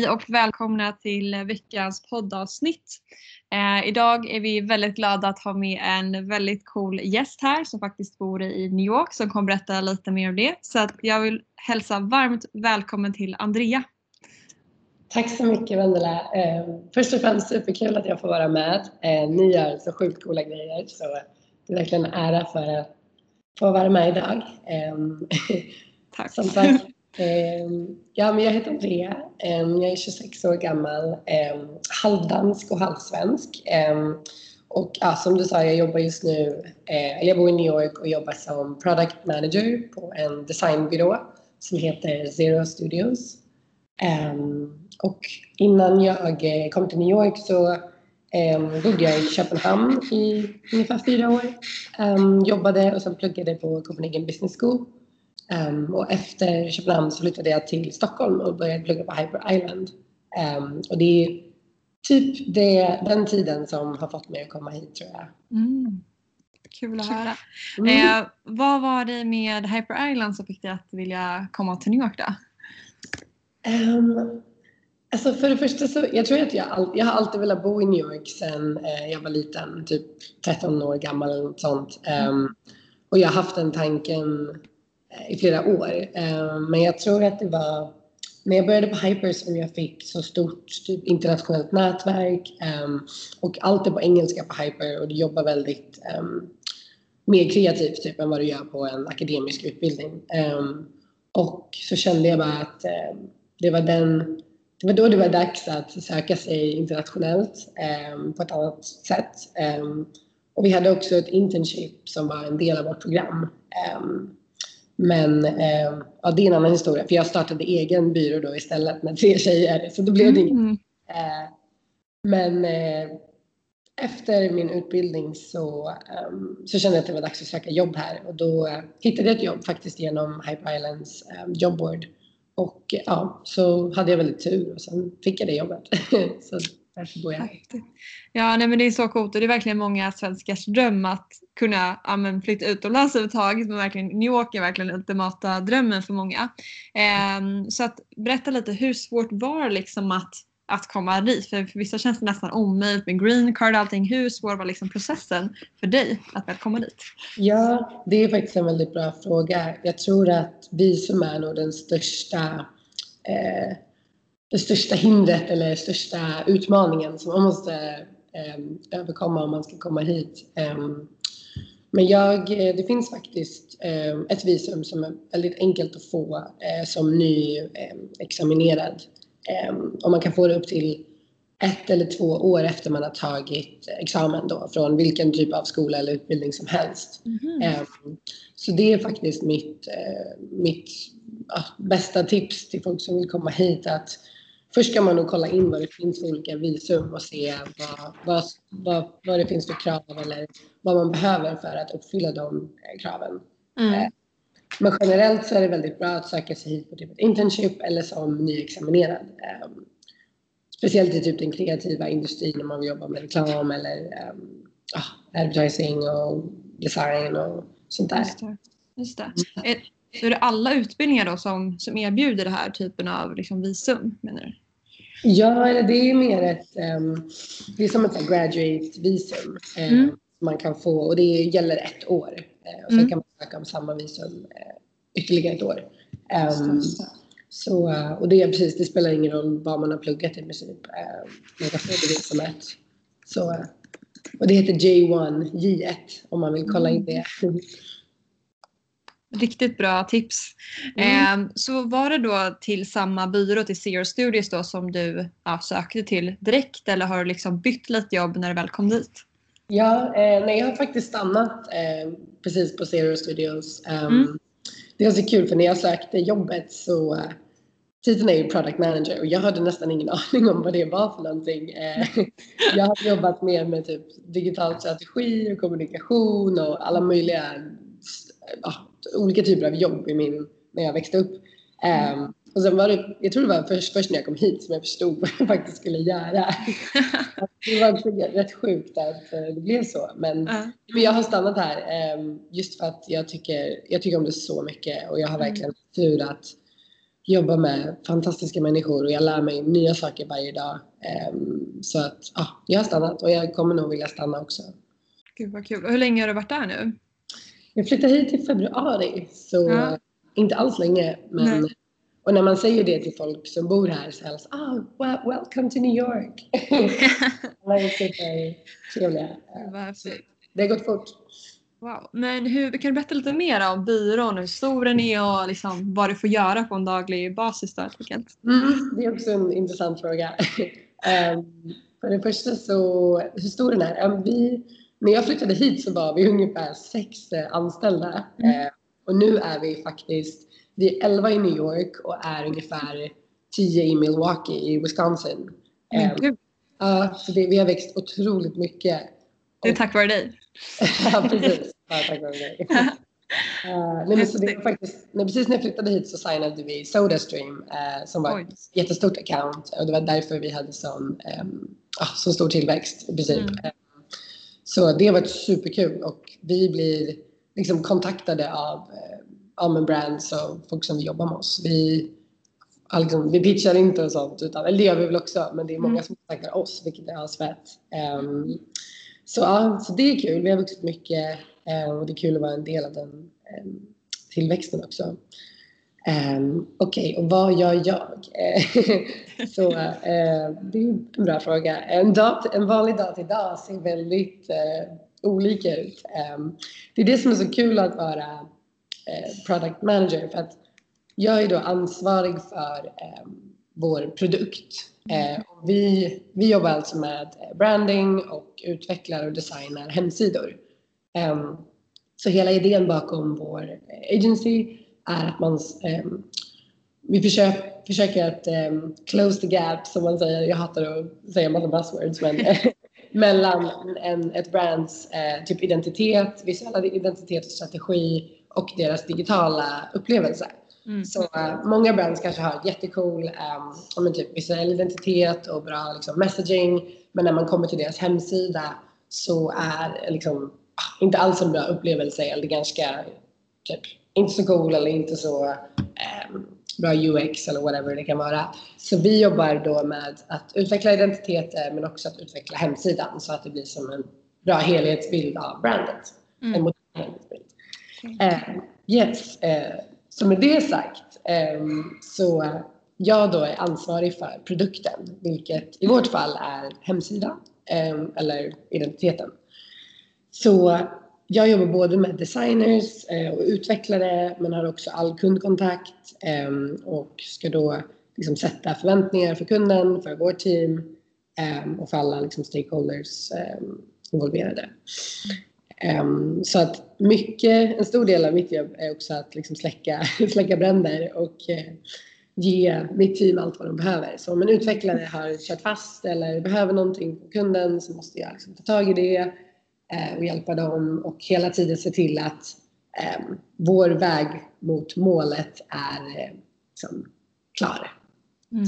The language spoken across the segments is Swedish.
Hej och välkomna till veckans poddavsnitt. Eh, idag är vi väldigt glada att ha med en väldigt cool gäst här som faktiskt bor i New York som kommer berätta lite mer om det. Så att jag vill hälsa varmt välkommen till Andrea. Tack så mycket Vendela. Eh, först och främst superkul att jag får vara med. Eh, ni gör så sjukt coola grejer så det är verkligen en ära för att få vara med idag. Eh, Tack. Som sagt, Ehm, ja, men jag heter Andrea. Ehm, jag är 26 år gammal, ehm, halvdansk och halvsvensk. Och ja, som du sa, jag jobbar just nu, eh, eller jag bor i New York och jobbar som product manager på en designbyrå som heter Zero Studios. Och innan jag eh, kom till New York så bodde jag i Köpenhamn i ungefär fyra år. Jobbade och sen pluggade på Copenhagen Business School Um, och efter Köpenhamn så flyttade jag till Stockholm och började plugga på Hyper Island. Um, och det är typ det, den tiden som har fått mig att komma hit tror jag. Mm. Kul att höra. Mm. Eh, vad var det med Hyper Island som fick dig att vilja komma till New York då? Um, alltså för det första så, jag tror att jag, all, jag har alltid velat bo i New York sedan eh, jag var liten, typ 13 år gammal eller något sånt. Um, och jag har haft den tanken Eh, i flera år. Eh, men jag tror att det var när jag började på Hyper som jag fick så stort typ, internationellt nätverk ehm, och allt är på engelska på Hyper och du jobbar väldigt ehm, mer kreativt typ än vad du gör på en akademisk utbildning. Ehm, och så kände jag bara att det var den det var då det var dags att söka sig internationellt på ett annat sätt. och vi hade också ett internship som var en del av vårt program. Men eh, ja, det är en annan historia för jag startade egen byrå då istället med tre tjejer så då blev det mm. inget. Eh, men eh, efter min utbildning så, um, så kände jag att det var dags att söka jobb här och då uh, hittade jag ett jobb faktiskt genom Hyper Islands um, jobboard. Och ja, så hade jag väldigt tur och sen fick jag det jobbet. så här. Ja, nej, men det är så coolt och det är verkligen många svenskars dröm att kunna ja, men, flytta utomlands överhuvudtaget. Men verkligen, New York är verkligen den ultimata drömmen för många. Eh, så att berätta lite, hur svårt var det liksom att, att komma dit? För, för vissa känns det nästan omöjligt med green card och allting. Hur svår var liksom processen för dig att väl komma dit? Ja, det är faktiskt en väldigt bra fråga. Jag tror att visum är nog den största eh, det största hindret eller största utmaningen som man måste eh, överkomma om man ska komma hit. Eh, men jag, eh, det finns faktiskt eh, ett visum som är väldigt enkelt att få eh, som nyexaminerad. och man kan få det upp till ett eller två år efter man har tagit examen då från vilken typ av skola eller utbildning som helst. Mm. Så det är faktiskt mitt, mitt bästa tips till folk som vill komma hit att Först ska man nog kolla in vad det finns för olika visum och se vad, vad, vad, vad det finns för krav eller vad man behöver för att uppfylla de eh, kraven. Mm. Eh, men generellt så är det väldigt bra att söka sig hit på typ ett internship eller som nyexaminerad. Eh, speciellt i typ den kreativa industrin när man vill jobba med reklam eller um, advertising och design och sånt där. Just det. Just det. Är, är det alla utbildningar då som, som erbjuder den här typen av liksom visum menar du? Ja, det är mer ett, um, det är som ett graduate-visum um, mm. man kan få och det gäller ett år. Uh, och sen mm. kan man söka om samma visum uh, ytterligare ett år. Um, så, och det är precis, det spelar ingen roll vad man har pluggat i princip. Man kan få det visumet. Så, och det heter J1, J1 om man vill kolla in det. Riktigt bra tips. Mm. Eh, så var det då till samma byrå, till Zero Studios då som du ja, sökte till direkt eller har du liksom bytt lite jobb när du väl kom dit? Ja, eh, nej, jag har faktiskt stannat eh, precis på Zero Studios. Um, mm. Det var så kul för när jag sökte jobbet så titeln är ju product manager och jag hade nästan ingen aning om vad det var för någonting. Eh, jag har jobbat mer med typ digital strategi och kommunikation och alla möjliga olika typer av jobb i min, när jag växte upp. Um, och sen var det, jag tror det var först, först när jag kom hit som jag förstod vad jag faktiskt skulle göra. det var rätt sjukt att det blev så. Men, uh. men jag har stannat här um, just för att jag tycker, jag tycker om det så mycket och jag har mm. verkligen tur att jobbar med fantastiska människor och jag lär mig nya saker varje dag. Um, så att ja, jag har stannat och jag kommer nog vilja stanna också. Gud vad kul. Och hur länge har du varit där nu? Jag flyttade hit i februari så ja. inte alls länge. Men, Nej. och när man säger det till folk som bor här så är det ah, well, welcome to New York. Alla är supertrevliga. Det har gått fort. Wow. Men hur, kan du berätta lite mer om byrån, hur stor den är och liksom vad du får göra på en daglig basis? Då, mm, det är också en intressant fråga. um, för det första så, hur stor den är? Um, vi, när jag flyttade hit så var vi ungefär sex eh, anställda mm. uh, och nu är vi faktiskt, vi är elva i New York och är ungefär tio i Milwaukee i Wisconsin. Mm. Um, uh, så det, vi har växt otroligt mycket. Det är tack vare dig. ja, precis. Ja, tack vare dig. Uh, nej, så det var faktiskt, nej, precis när jag flyttade hit så signade vi Sodastream uh, som var Oj. ett jättestort account och det var därför vi hade sån, um, uh, så stor tillväxt i princip. Mm. Så det var superkul och vi blir liksom kontaktade av uh, um, brands och folk som vill jobba med oss. Vi, liksom, vi pitchar inte och sånt, utan, eller det gör vi väl också, men det är många mm. som kontaktar oss vilket är asfett. Um, så, ja, så det är kul. Vi har vuxit mycket eh, och det är kul att vara en del av den eh, tillväxten också. Um, Okej, okay, och vad gör jag? så uh, det är en bra fråga. En, dag, en vanlig dag till dag ser väldigt uh, olika ut. Um, det är det som är så kul att vara uh, product manager för att jag är då ansvarig för um, vår produkt. Eh, vi, vi jobbar alltså med branding och utvecklar och designar hemsidor. Eh, så hela idén bakom vår agency är att man eh, vi försöker, försöker att um, close the gap som man säger. Jag hatar att säga massa buzzwords men mellan en, ett brands eh, typ identitet, visuella identitet och strategi och deras digitala upplevelse. Mm. Så uh, många brands kanske har jättecool um, typ visuell identitet och bra liksom, messaging. Men när man kommer till deras hemsida så är liksom inte alls en bra upplevelse eller ganska typ inte så cool eller inte så um, bra UX eller whatever det kan vara. Så vi jobbar då med att utveckla identiteter men också att utveckla hemsidan så att det blir som en bra helhetsbild av brandet. Mm. En modern helhetsbild. Okay. Uh, yes, uh, så med det sagt ehm, så jag då är ansvarig för produkten, vilket i vårt fall är hemsidan ehm, eller identiteten. Så jag jobbar både med designers eh, och utvecklare men har också all kundkontakt ehm, och ska då liksom sätta förväntningar för kunden, för vårt team ehm, och för alla liksom stakeholders ehm, involverade. Um, så att mycket, en stor del av mitt jobb är också att liksom släcka, släcka bränder och eh, ge mitt team allt vad de behöver. Så om en utvecklare har kört fast eller behöver någonting på kunden så måste jag liksom ta tag i det och hjälpa dem och hela tiden se till att um, vår väg mot målet är uh, liksom, klar. Mm.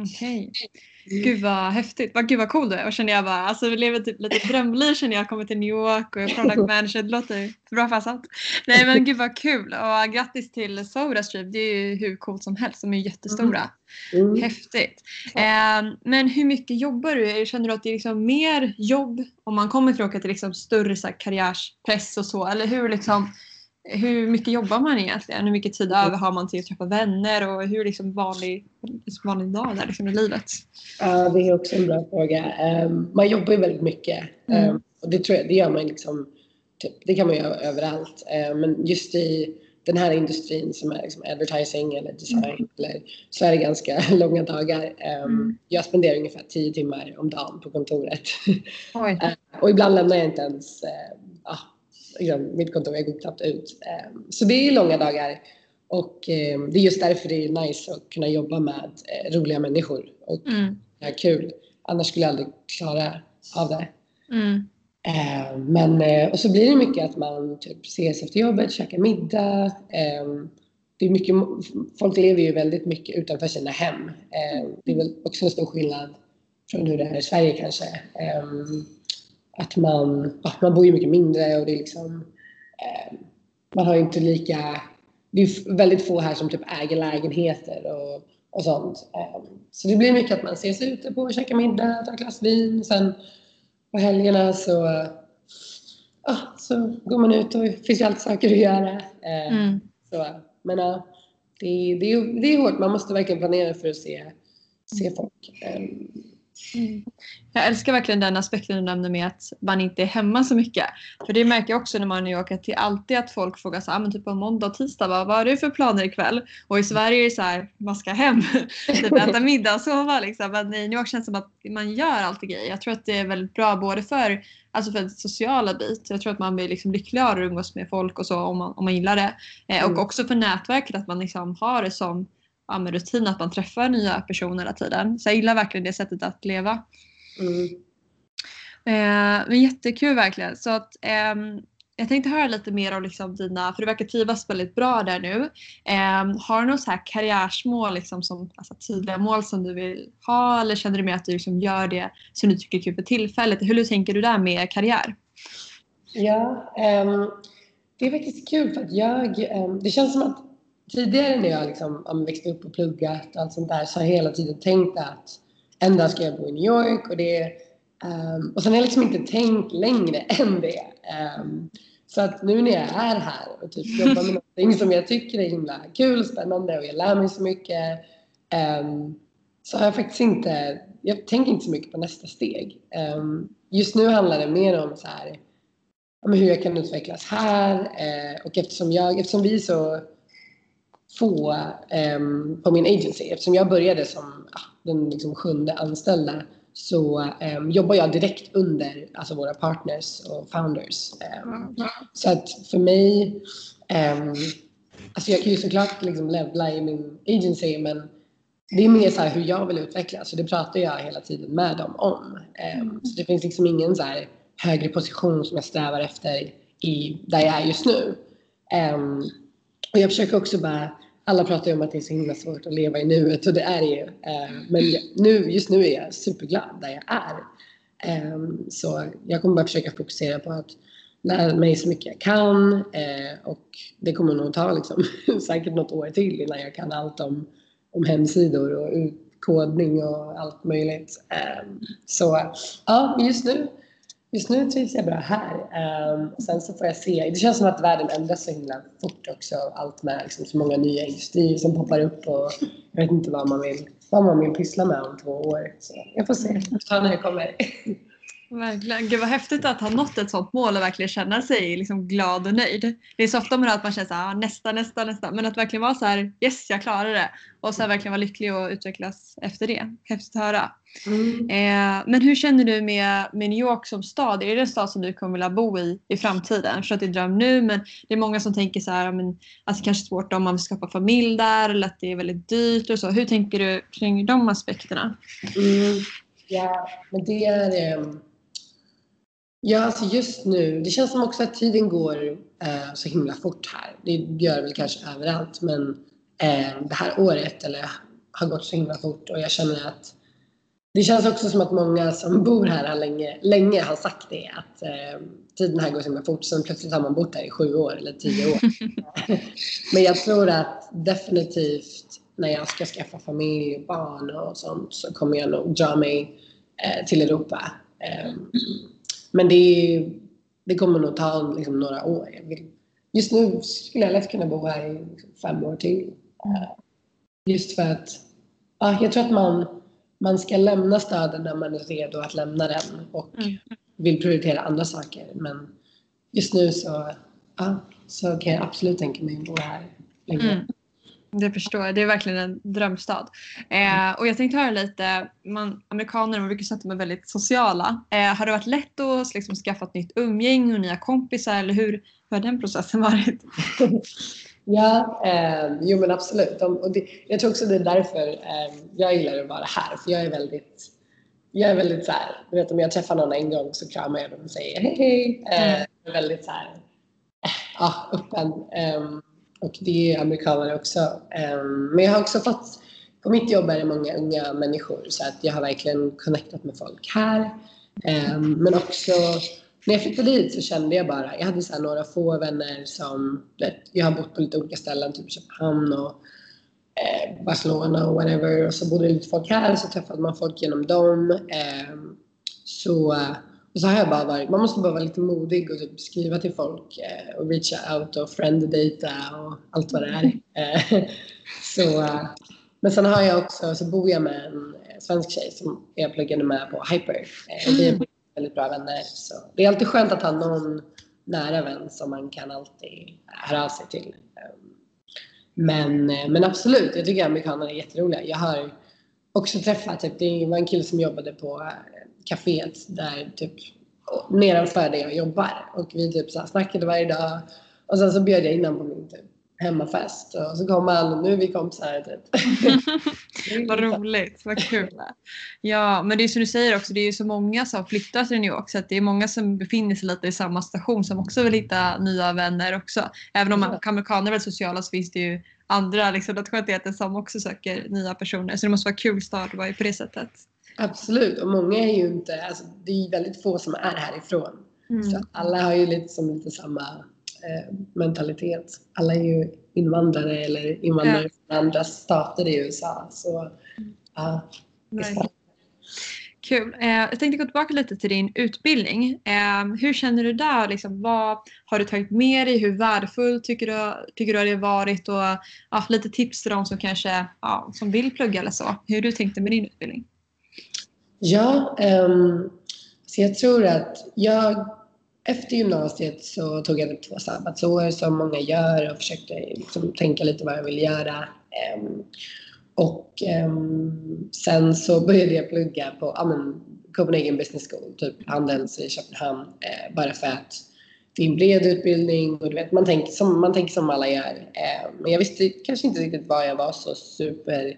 Okej. Okay. Gud vad häftigt. Vad, gud vad cool du är. Och känner jag bara, alltså vi lever typ lite drömliv känner jag. Kommer till New York och är product manager. Det låter bra passat. Nej men gud vad kul. Och grattis till Sodastream. Det är ju hur coolt som helst. De är jättestora. Mm. mm. Häftigt. Eh, men hur mycket jobbar du? Känner du att det är liksom mer jobb om man kommer från till liksom större så här, karriärspress och så? Eller hur liksom hur mycket jobbar man egentligen? Hur mycket tid över har man till att träffa vänner och hur liksom vanlig, vanlig dag är liksom i livet? Ja, det är också en bra fråga. Um, man jobbar ju väldigt mycket mm. um, och det tror jag, det gör man liksom, typ, det kan man göra överallt. Um, men just i den här industrin som är liksom advertising eller design mm. eller, så är det ganska långa dagar. Mm. Jag spenderar ungefär tio timmar om dagen på kontoret. och ibland lämnar jag inte ens uh, liksom, mitt kontor, jag går knappt ut. Ehm, så det är långa dagar och ehm, det är just därför det är nice att kunna jobba med eh, roliga människor och mm. ha kul. Annars skulle jag aldrig klara av det. Mm. Ehm, men, eh, och så blir det mycket att man typ ses efter jobbet, käkar middag. Det är mycket, folk lever ju väldigt mycket utanför sina hem. Det är väl också en stor skillnad från hur det är i Sverige kanske att man, ja, man bor ju mycket mindre och det är liksom, eh, man har inte lika det är väldigt få här som typ äger lägenheter och, och sånt. Um, så det blir mycket att man ses ute på käkar middag, tar ett glas vin. Sen på helgerna så, uh, så går man ut och det finns ju alltid saker att göra. Uh, mm. så, men uh, det, det, är, det är hårt. Man måste verkligen planera för att se, se folk. Mm. Jag älskar verkligen den aspekten du nämnde med att man inte är hemma så mycket. För det märker jag också när man är i New York att det är alltid att folk frågar så här, ah, men typ på måndag och tisdag, vad, har du för planer ikväll? Och i Sverige är det så här, man ska hem, typ äta middag och sova liksom. Men i New York känns det som att man gör alltid grejer. Jag tror att det är väldigt bra både för Alltså för den sociala bit. Jag tror att man blir liksom lyckligare att umgås med folk och så om man, om man gillar det. Eh, mm. Och också för nätverket att man liksom har det som ja, med rutin att man träffar nya personer hela tiden. Så jag gillar verkligen det sättet att leva. Mm. Eh, men jättekul verkligen. Så att, eh, jag tänkte höra lite mer om liksom dina, för du verkar trivas väldigt bra där nu. Eh, har du några så här karriärsmål, liksom som, alltså tydliga mål som du vill ha eller känner du mer att du liksom gör det som du tycker är kul för tillfället? Hur tänker du där med karriär? Ja, um, det är faktiskt kul för att jag, um, det känns som att tidigare när jag liksom, växte upp och pluggat och allt sånt där så har jag hela tiden tänkt att en dag ska jag bo i New York och det um, och sen har jag liksom inte tänkt längre än det. Um, så att nu när jag är här och typ jobbar med någonting som jag tycker är himla kul, och spännande och jag lär mig så mycket um, så har jag faktiskt inte, jag tänker inte så mycket på nästa steg. just nu handlar det mer om så här, hur jag kan utvecklas här uh, och eftersom, jag, eftersom vi är så få um, på min agency. Eftersom jag började som den liksom sjunde anställda så um, jobbar jag direkt under alltså våra partners och founders. Um. Så att för mig, alltså jag kan ju såklart liksom levla i min agency men det är mer så hur jag vill utvecklas och det pratar jag hela tiden med dem om. Mm. Så det finns liksom ingen så högre position som jag strävar efter i, där jag är just nu. Och jag försöker också bara alla pratar ju om att det är så himla svårt att leva i nuet och det är det ju. Eh, men nu, just nu är jag superglad där jag är. Ehm, så jag kommer bara försöka fokusera på att lära mig så mycket jag kan eh, och det kommer nog ta liksom, säkert något år till innan jag kan allt om, om hemsidor och kodning och allt möjligt. Ehm, så ja, just nu Just nu trivs jag bra här. Um, sen så får jag se. Det känns som att världen ändras så himla fort också. Allt med liksom, så många nya industrier som poppar upp och jag vet inte vad man vill, vad man vill pyssla med om två år. Så jag får se. Jag tar när det kommer. Verkligen. Gud vad häftigt att ha nått ett sånt mål och verkligen känna sig liksom glad och nöjd. Det är så ofta man hör att man känner så här, ah, nästa, nästa, nästa. Men att verkligen vara så här, yes jag klarar det. Och så verkligen vara lycklig och utvecklas efter det. Häftigt att höra. Mm. Eh, men hur känner du med, med New York som stad? Är det en stad som du kommer vilja bo i i framtiden? Jag förstår att det är en dröm nu men det är många som tänker så här, men, alltså kanske svårt om man vill skapa familj där eller att det är väldigt dyrt och så. Hur tänker du kring de aspekterna? Mm. Ja, men det är um Ja, alltså just nu. Det känns som också att tiden går eh, så himla fort här. Det gör det väl kanske överallt, men eh, det här året eller, har gått så himla fort och jag känner att det känns också som att många som bor här har länge, länge har sagt det, att eh, tiden här går så himla fort. Sen plötsligt har man bott här i sju år eller tio år. men jag tror att definitivt när jag ska skaffa familj och barn och sånt så kommer jag nog dra mig eh, till Europa. Men det, det kommer nog ta liksom några år. Just nu skulle jag lätt kunna bo här i liksom fem år till. Eh, just för att ja, jag tror att man, man ska lämna staden när man är redo att lämna den och mm. vill prioritera andra saker. Men just nu så, ja, så kan jag absolut tänka mig att bo här länge. Mm. Det förstår jag. Det är verkligen en drömstad. Eh, och jag tänkte höra lite, man, amerikaner man brukar säga att de är väldigt sociala. Eh, har det varit lätt att liksom, skaffa ett nytt umgäng och nya kompisar eller hur, hur har den processen varit? ja, eh, jo men absolut. De, och det, jag tror också det är därför eh, jag gillar att vara här för jag är väldigt jag är väldigt så här, du vet om jag träffar någon en gång så kramar jag dem och säger hej hej. Eh, mm. Jag är väldigt så här, ja, öppen. Um, och det är amerikaner också. Ehm, men jag har också fått, på mitt jobb är det många unga människor så att jag har verkligen connectat med folk här. Ehm, men också när jag flyttade dit så kände jag bara, jag hade så några få vänner som, jag har bott på lite olika ställen, typ Köpenhamn och eh, Barcelona och whatever. Och så bodde det lite folk här så träffade man folk genom dem. Ehm, så, så har jag bara varit, man måste bara vara lite modig och typ skriva till folk eh, och reacha out och friend-data och allt vad det är. Eh, så, men sen har jag också, så bor jag med en svensk tjej som jag pluggade med på Hyper. Eh, vi är väldigt bra vänner. Så det är alltid skönt att ha någon nära vän som man kan alltid höra av sig till. Men, eh, men absolut, jag tycker amerikaner är jätteroliga. Jag har också träffat, typ, det var en kille som jobbade på eh, kaféet där typ nedanför där jag jobbar och vi typ så här snackade varje dag och sen så bjöd jag in honom på min typ hemmafest och så kom han och nu är vi kompisar typ. vad roligt, vad kul. Ja, men det är som du säger också, det är ju så många som flyttar till New York så att det är många som befinner sig lite i samma station som också vill hitta nya vänner också. Även om amerikaner är väldigt sociala så finns det ju andra liksom, nationaliteter som också söker nya personer. Så det måste vara kul start på det sättet. Absolut, och många är ju inte, alltså, det är väldigt få som är härifrån. Mm. Så alla har ju lite, som lite samma eh, mentalitet. Alla är ju invandrare eller invandrare ja. från andra stater i USA. Så, ja, Kul. Eh, jag tänkte gå tillbaka lite till din utbildning. Eh, hur känner du där? Liksom, vad har du tagit med dig? Hur värdefull tycker du, tycker du att det har varit? Och, ja, lite tips till de som kanske ja, som vill plugga eller så. Hur du tänkte med din utbildning? Ja, um, så jag tror att jag efter gymnasiet så tog jag två sabbatsår som många gör och försökte liksom tänka lite vad jag vill göra. Um, och um, sen så började jag plugga på ja, men, Copenhagen Business School, typ Handels i Köpenhamn, eh, bara för att det är en bred utbildning och du vet, man tänker som, man tänker som alla gör. Eh, men jag visste kanske inte riktigt vad jag var så super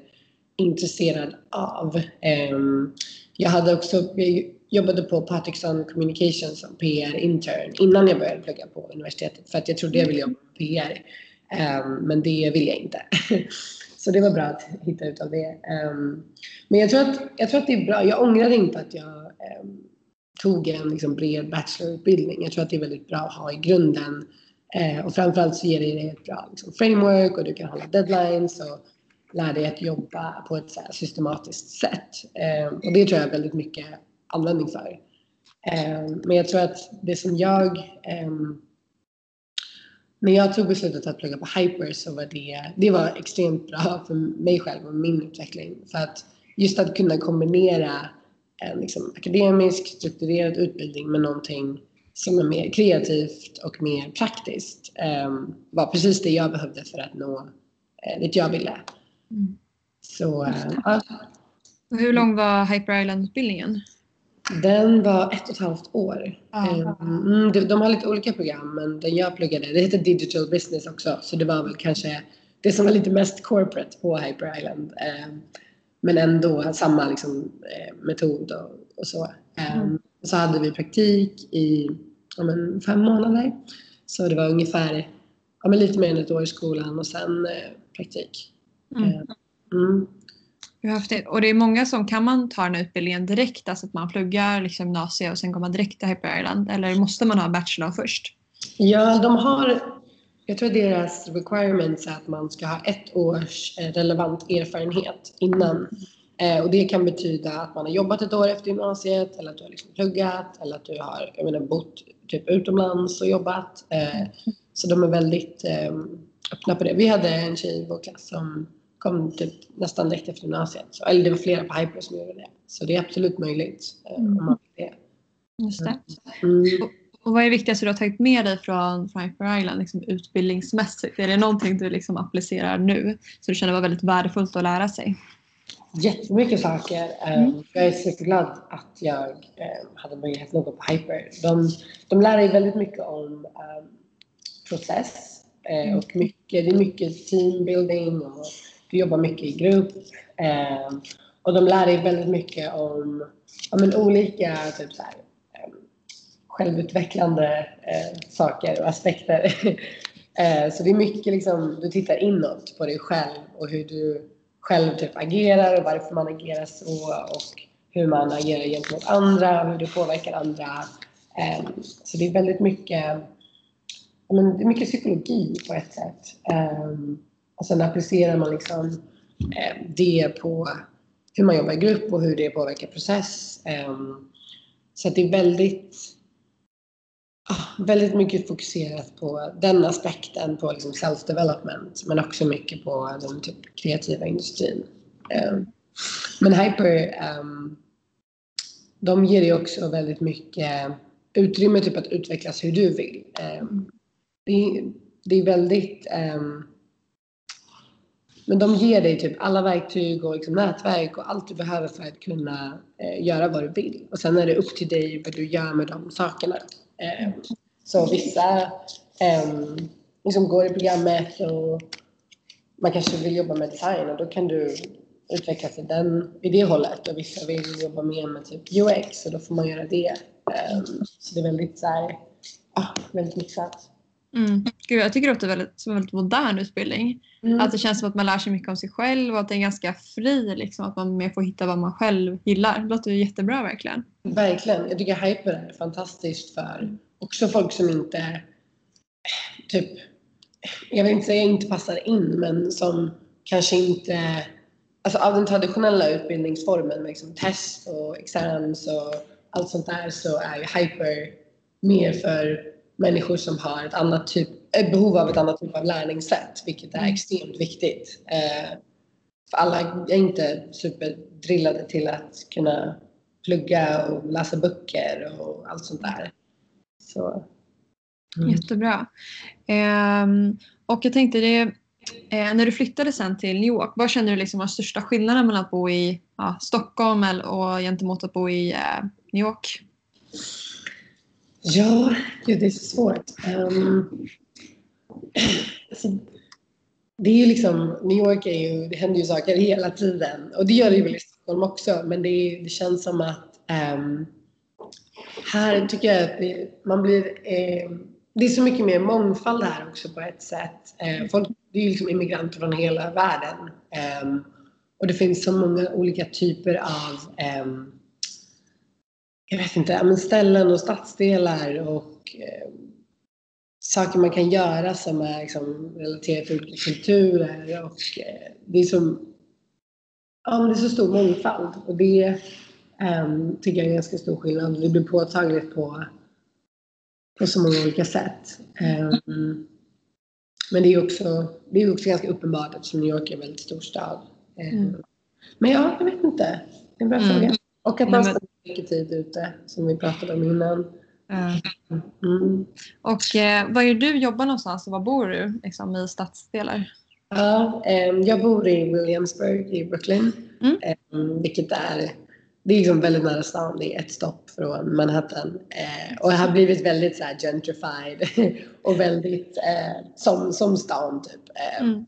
intresserad av. Ehm, jag hade också, jag jobbade på Patrickson Communication som PR-intern innan jag började plugga på universitetet för att jag trodde jag ville jobba med PR. Ehm, men det vill jag inte. Så det var bra att hitta ut av det. Ehm, men jag tror, att, jag tror att det är bra. Jag ångrar inte att jag tog en liksom, bred bachelorutbildning. Jag tror att det är väldigt bra att ha i grunden. Och framförallt så ger det dig ett bra liksom, framework och du kan hålla deadlines och lär dig att jobba på ett så här, systematiskt sätt. Eh, och det tror jag väldigt mycket användning för. Eh, men jag tror att det som jag ehm, när jag tog beslutet att plugga på Hyper så var det, det var extremt bra för mig själv och min utveckling. För att just att kunna kombinera en liksom akademisk strukturerad utbildning med någonting som är mer kreativt och mer praktiskt um, var precis det jag behövde för att nå eh, dit jag ville. Mm. Så, ja. Hur lång var Hyper Island-utbildningen? Den var ett och ett halvt år. Mm, de, de har lite olika program men den jag pluggade, det heter Digital Business också så det var väl kanske det som var lite mest corporate på Hyper Island. Eh, men ändå samma liksom, eh, metod och, och så. Eh, mm. Så hade vi praktik i ja, men, fem månader. Så det var ungefär ja, men lite mer än ett år i skolan och sen eh, praktik. Mm. Eh, mm. Häftigt. Och det är många som, kan man ta den här utbildningen direkt, alltså att man pluggar liksom gymnasiet och sen går man direkt till Hyper Island? Eller måste man ha bachelor först? Ja, de har, jag tror deras requirements är att man ska ha ett års eh, relevant erfarenhet innan. Eh, och det kan betyda att man har jobbat ett år efter gymnasiet eller att du har liksom pluggat eller att du har jag menar, bott typ utomlands och jobbat. Så de är väldigt öppna på det. Vi hade en tjej i vår klass som kom typ nästan direkt efter gymnasiet. Så, eller det var flera på Hyper som gjorde det. Så det är absolut möjligt mm. om man vill det. Just det. Mm. Och, och, vad är det viktigaste du har tagit med dig från, från Hyper Island liksom utbildningsmässigt? Är det någonting du liksom applicerar nu så du känner var väldigt värdefullt att lära sig? Jättemycket saker. Eh, mm. Jag är superglad att jag eh, hade möjlighet att gå på Hyper. De, de lär dig väldigt mycket om um, process mm. och mycket, det är mycket teambuilding och du jobbar mycket i grupp. Eh, och de lär dig väldigt mycket om om en olika typ så här, eh, självutvecklande eh, saker och aspekter. eh, så det är mycket liksom, du tittar inåt på dig själv och hur du själv typ agerar och varför man agerar så och hur man agerar gentemot andra och hur du påverkar andra. Eh, så det är väldigt mycket, men, det är mycket psykologi på ett sätt. Eh, och sen applicerar man liksom eh, det på hur man jobbar i grupp och hur det påverkar process. Ehm, så att det är väldigt ah, väldigt mycket fokuserat på den aspekten på liksom self-development men också mycket på den typ kreativa industrin. Ehm, men Hyper, ehm, de ger dig också väldigt mycket utrymme typ att utvecklas hur du vill. Det, är väldigt men de ger dig typ alla verktyg och liksom nätverk och allt du behöver för att kunna eh, göra vad du vill. Och sen är det upp till dig vad du gör med de sakerna. Eh, så vissa eh, liksom går i programmet och man kanske vill jobba med design och då kan du utvecklas i, den, i det hållet och vissa vill jobba mer med typ UX och då får man göra det. Ehm, så det är väldigt så här, ah, väldigt mixat. Mm. Gud, jag tycker det låter väldigt, som en väldigt modern utbildning. Mm. Att det känns som att man lär sig mycket om sig själv och att det är ganska fri. Liksom, att man mer får hitta vad man själv gillar. Det låter jättebra verkligen. Verkligen. Jag tycker Hyper är fantastiskt för också folk som inte typ, jag vill inte säga inte passar in, men som kanske inte Alltså av den traditionella utbildningsformen med liksom test och exams och allt sånt där så är ju hyper mer för människor som har ett annat typ, behov av ett annat typ av lärningssätt, vilket är mm. extremt viktigt. Eh, för alla är inte superdrillade till att kunna plugga och läsa böcker och allt sånt där. Så. Mm. Jättebra. Eh, och jag tänkte det eh, när du flyttade sen till New York, vad känner du liksom var största skillnaden mellan att bo i ja, Stockholm och gentemot att bo i eh, New York? Ja, gud, det är så svårt. Um, alltså, det är ju liksom, New York är ju, det händer ju saker hela tiden och det gör det ju väl i Stockholm också men det, är, det känns som att um, här tycker jag att det, man blir, eh, det är så mycket mer mångfald här också på ett sätt. Eh, folk, det är ju liksom immigranter från hela världen eh, och det finns så många olika typer av ehm, jag vet inte, men ställen och stadsdelar och eh, saker man kan göra som är liksom, relaterat till olika kulturer. Och, eh, det, är som, ja, men det är så stor mångfald och det eh, tycker jag är ganska stor skillnad. Det blir påtagligt på, på så många olika sätt. Um, men det är också, det är också ganska uppenbart eftersom New York är en väldigt stor stad. Mm. Men ja, jag vet inte. Det är en bra mm. fråga. Och att man mycket tid ute som vi pratade om innan. Mm. Och eh, var är du jobbar någonstans och var bor du liksom, i stadsdelar? Ja, eh, jag bor i Williamsburg i Brooklyn. Mm. Eh, vilket är, det är liksom väldigt nära stan. Det är ett stopp från Manhattan. Eh, och det har blivit väldigt så gentrified och väldigt eh, som, som stan typ. Eh, mm.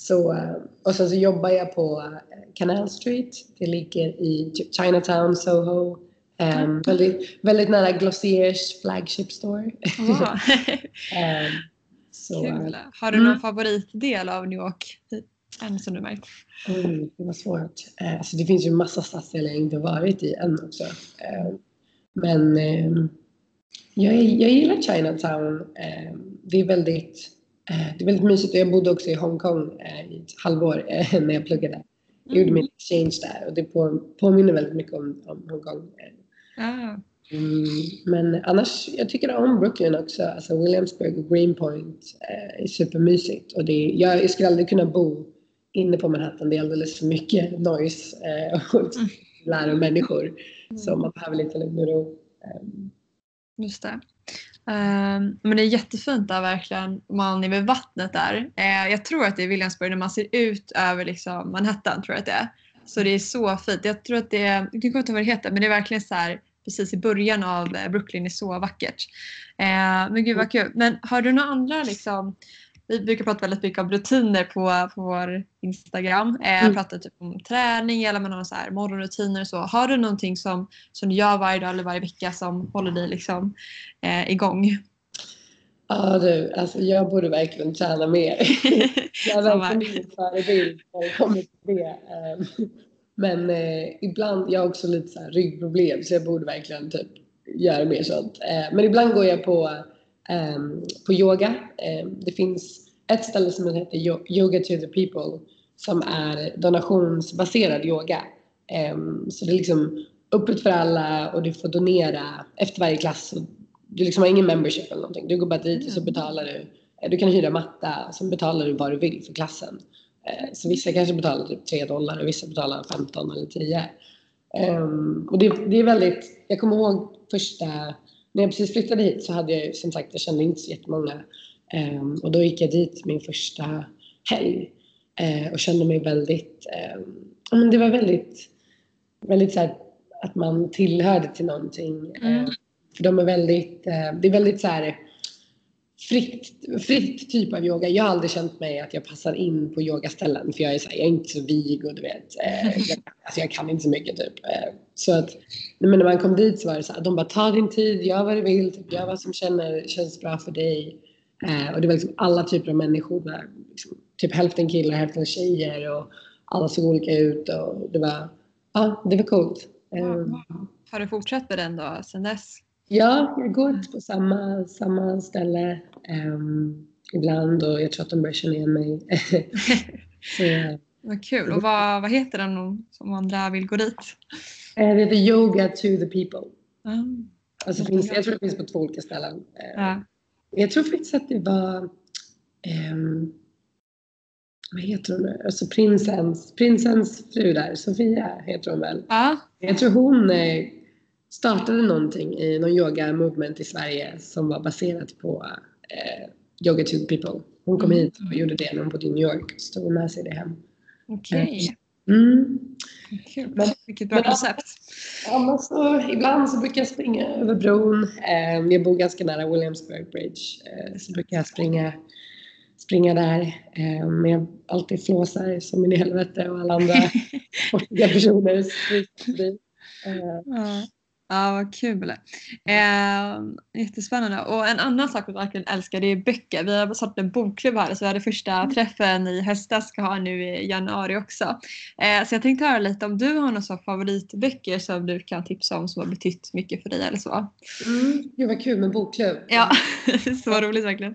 Så, och sen så jobbar jag på eh, Canal Street. Det ligger i Chinatown, Soho. Um, väldigt, väldigt nära Glossiers flagship store. Wow. um, så, Kul. Har du någon mm. favoritdel av New York än som du märkt? Mm, det var svårt. Uh, alltså det finns ju massa stadsdelar jag inte varit i än också. Uh, men um, jag, jag gillar Chinatown. det är väldigt det är väldigt mysigt jag bodde också i Hongkong eh, i ett halvår eh, när jag pluggade. Jag gjorde min exchange där och det påminner väldigt mycket om, om Hongkong. Ah. Mm, men annars, jag tycker om Brooklyn också. Alltså Williamsburg och Greenpoint är supermysigt. Och det, jag, jag skulle aldrig kunna bo inne på Manhattan. Det är alldeles för mycket noise och mm. lära människor. Mm. Så man behöver lite lugn och ro. Just det. Um, men det är jättefint där verkligen. Man är vid vattnet där. Uh, jag tror att det är Williamsburg när man ser ut över liksom Manhattan. tror jag att det är. Så det är så fint. Jag tror att det är, jag kommer inte ihåg vad det heter, men det är verkligen så här precis i början av eh, Brooklyn. Det är så vackert. Uh, men gud vad kul. Men har du några andra liksom vi brukar prata väldigt mycket om rutiner på, på vår Instagram. Eh, mm. Pratar typ om träning eller man har så här morgonrutiner och så. Har du någonting som, som du gör varje dag eller varje vecka som håller dig liksom, eh, igång? Ja du, alltså jag borde verkligen träna mer. jag är verkligen ingen förebild när det kommer till det. Ehm, men eh, ibland, jag har också lite så här ryggproblem så jag borde verkligen typ göra mer sånt. Eh, men ibland går jag på, på yoga. Um, det finns ett ställe som heter Yoga to the People som är donationsbaserad yoga. Um, så det är liksom öppet för alla och du får donera efter varje klass. Du liksom har ingen membership eller någonting. Du går bara dit och så mm. betalar du. Du kan hyra matta och sen betalar du vad du vill för klassen. Eh, så vissa kanske betalar typ 3 dollar och vissa betalar 15 eller 10. Um, och det, det, är väldigt, jag kommer ihåg första, när jag precis flyttade hit så hade jag som sagt, jag kände inte så jättemånga. Um, och då gick jag dit min första helg uh, och kände mig väldigt, men det var väldigt, väldigt så här, att man tillhörde till någonting. Mm. Uh, för de är väldigt, uh, det är väldigt så här, fritt, fritt typ av yoga. Jag har aldrig känt mig att jag passar in på yogaställen för jag är, så här, jag är inte så vig och du vet, eh, jag, alltså jag kan inte så mycket typ. Eh, så att men när man kom dit så var det så här, de bara ta din tid, gör vad du vill, typ, gör vad som känner, känns bra för dig. Eh, och det var liksom alla typer av människor där, liksom, typ hälften killar, hälften tjejer och alla såg olika ut och det var, ja, det var coolt. Wow. Har du fortsatt med den då sen dess? Ja, jag går på samma, samma ställe um, ibland och jag tror att de börjar känna igen mig. så, vad kul. Och vad, vad heter den om andra vill gå dit? Eh, det heter Yoga to the people. Mm. Alltså finns, jag tror det finns på två olika ställen. Eh, ja. Jag tror faktiskt att det var um, vad heter hon nu? Alltså prinsens, prinsens fru där, Sofia heter hon väl? Ja. Jag tror hon startade någonting i någon yoga movement i Sverige som var baserat på eh, Yoga to people. Hon kom mm. hit och gjorde det när hon bodde i New York och tog med sig det hem. Okej. Okay. Mm. Kul. Vilket bra koncept. Annars så, ibland så brukar jag springa över bron. Eh, jag bor ganska nära Williamsburg Bridge. Eh, så brukar jag springa, springa där. Eh, men jag alltid flåsar som in i helvete och alla andra personer. Eh, ja. Ja, vad kul. Eh, jättespännande. Och en annan sak vi verkligen älskar det är böcker. Vi har startat en bokklubb här så vi hade första mm. träffen i höstas ska ha nu i januari också. Eh, så jag tänkte höra lite om du har några favoritböcker som du kan tipsa om som har betytt mycket för dig eller så. Mm, gud vad kul med bokklubb. Ja, så roligt verkligen.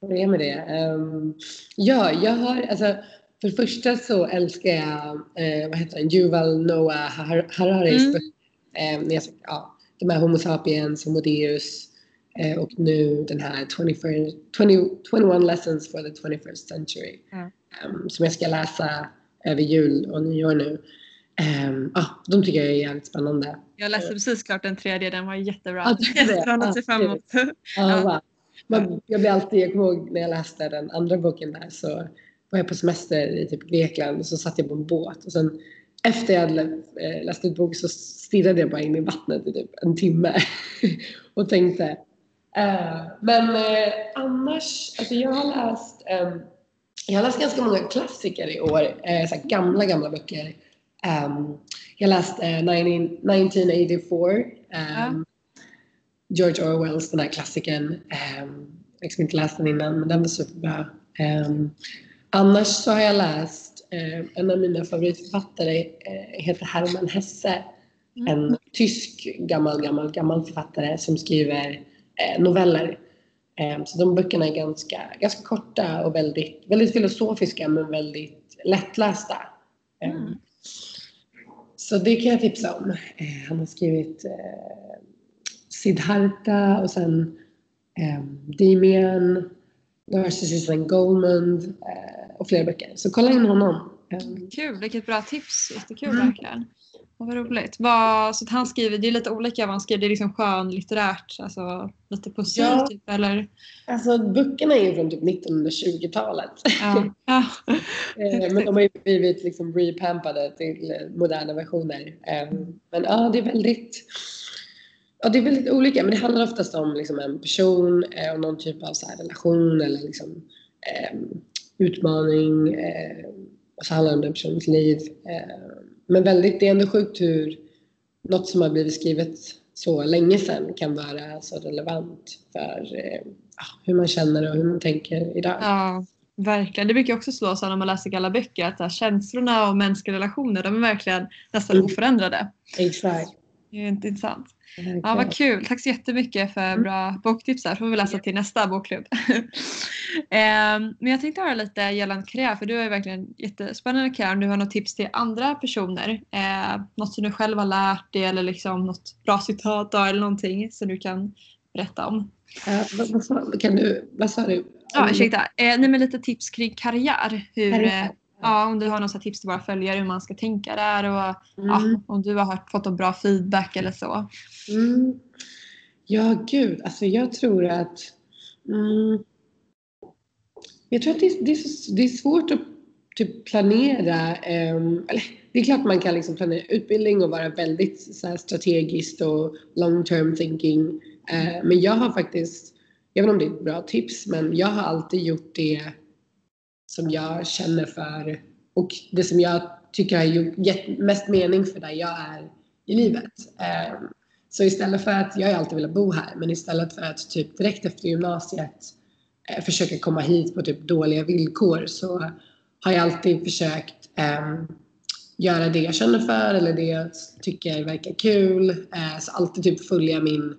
Vad är med det? Um, ja, jag har alltså för det första så älskar jag, eh, vad heter den, Yuval Noah Hararis mm. böcker Eh, ja, de här Homo sapiens, Homo deus eh, och nu den här 21, 20, 21 lessons for the 21st century mm. um, som jag ska läsa över jul och nyår nu. Um, ah, de tycker jag är jävligt spännande. Jag läste precis klart den tredje, den var jättebra. Ah, att se fram emot. Ah, wow. jag blir alltid, jag kommer ihåg när jag läste den andra boken där så var jag på semester i typ Grekland och så satt jag på en båt och sen efter jag hade eh, läst ut bok så stirrade jag bara in i vattnet i typ en timme och tänkte. Uh, men uh, annars, alltså jag har läst um, jag har läst ganska många klassiker i år, så gamla, gamla böcker. Um, jag läste 1984, um, George Orwells, den här klassikern. Jag har liksom inte läst den innan, men den var superbra. Annars så har jag läst Eh, en av mina favoritförfattare eh, heter Hermann Hesse. Mm. En tysk gammal, gammal, gammal författare som skriver eh, noveller. Så de böckerna är ganska, ganska korta och väldigt, väldigt filosofiska men väldigt lättlästa. Mm. Så det kan jag tipsa om. Han har skrivit Siddhartha och sen Demian, Narcissus and Goldmund och flera böcker. Så kolla in honom. Kul, vilket bra tips. Jättekul mm. verkligen. vad roligt. Vad, så han skriver, det är lite olika vad han skriver. Det är liksom skönlitterärt, alltså lite poesi ja. typ eller? Alltså böckerna är ju från typ 1920-talet. Ja. ja. Eh, men de har ju blivit liksom repampade till moderna versioner. Ehm, men ja, det är väldigt Ja, det är väldigt olika, men det handlar oftast om liksom en person eh, och någon typ av så relation eller liksom, eh, utmaning. Eh, och så handlar det om den personens liv. Eh, men väldigt, det är ändå sjukt hur något som har blivit skrivet så länge sedan kan vara så relevant för eh, hur man känner och hur man tänker idag. Ja, verkligen. Det brukar också slå så när man läser alla böcker att här, känslorna och mänskliga relationer de är verkligen nästan mm. oförändrade. Exakt. Det är inte Ja, vad kul. Tack så jättemycket för Mm. bra boktips här. får vi läsa till nästa bokklubb. Ehm, Men jag tänkte höra lite gällande karriär för du har ju verkligen jättespännande karriär. Om du har något tips till andra personer. Eh, något som du själv har lärt dig eller liksom något bra citat eller någonting som du kan berätta om. Ja, vad, kan du, vad sa du? Ja, ursäkta. Eh, nej, men lite tips kring karriär. Hur, Karriär. Ja, om du har här tips till våra följare hur man ska tänka där och ja, Mm. om du har hört, fått någon bra feedback eller så. Mm. Ja, gud. Alltså jag tror att... Mm, jag tror att det, är- det, det är svårt att typ planera. ehm, eller, det är klart man kan liksom planera utbildning och vara väldigt så här, strategiskt och long term thinking. Eh, men jag har faktiskt, jag vet inte om det är ett bra tips, men jag har alltid gjort det som jag känner för och det som jag tycker har gett mest mening för där jag är i livet. Ehm, så istället för att, jag har alltid velat bo här, men istället för att typ direkt efter gymnasiet eh, försöka komma hit på typ dåliga villkor så har jag alltid försökt ehm, göra det jag känner för eller det jag tycker verkar kul. Eh, så alltid typ följa min,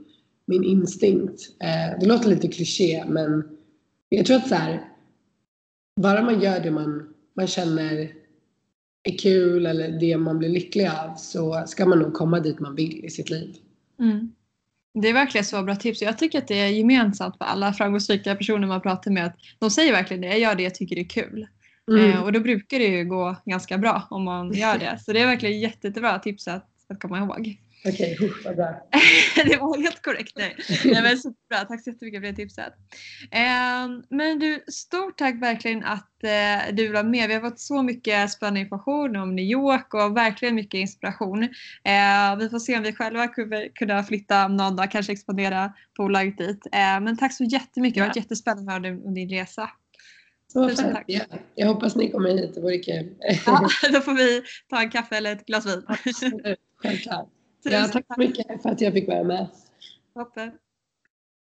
min instinkt. Eh, det låter lite kliché men jag tror att så här, bara man gör det man, man känner är kul eller det man blir lycklig av så ska man nog komma dit man vill i sitt liv. Mm. Det är verkligen så bra tips. Jag tycker att det är gemensamt för alla framgångsrika personer man pratar med. Att de säger verkligen det. Jag gör det jag tycker det är kul. Mm. Eh, och då brukar det ju gå ganska bra om man gör det. Så det är verkligen jätte, jättebra tips att, att komma ihåg. Okej, okay, vad bra. det var helt korrekt. Nej. Nej, men superbra. Tack så jättemycket för det tipset. Eh, men du, stort tack verkligen att eh, du var med. Vi har fått så mycket spännande information om New York och verkligen mycket inspiration. Eh, vi får se om vi själva kommer kunna flytta någon dag, kanske expandera bolaget dit. Eh, men tack så jättemycket. Det har varit jättespännande att höra om din resa. Så Tusen fett. tack. Ja, jag hoppas ni kommer hit, det vore kul. Ja, då får vi ta en kaffe eller ett glas vin. Självklart. Ja, tack så mycket för att jag fick vara med. Toppen.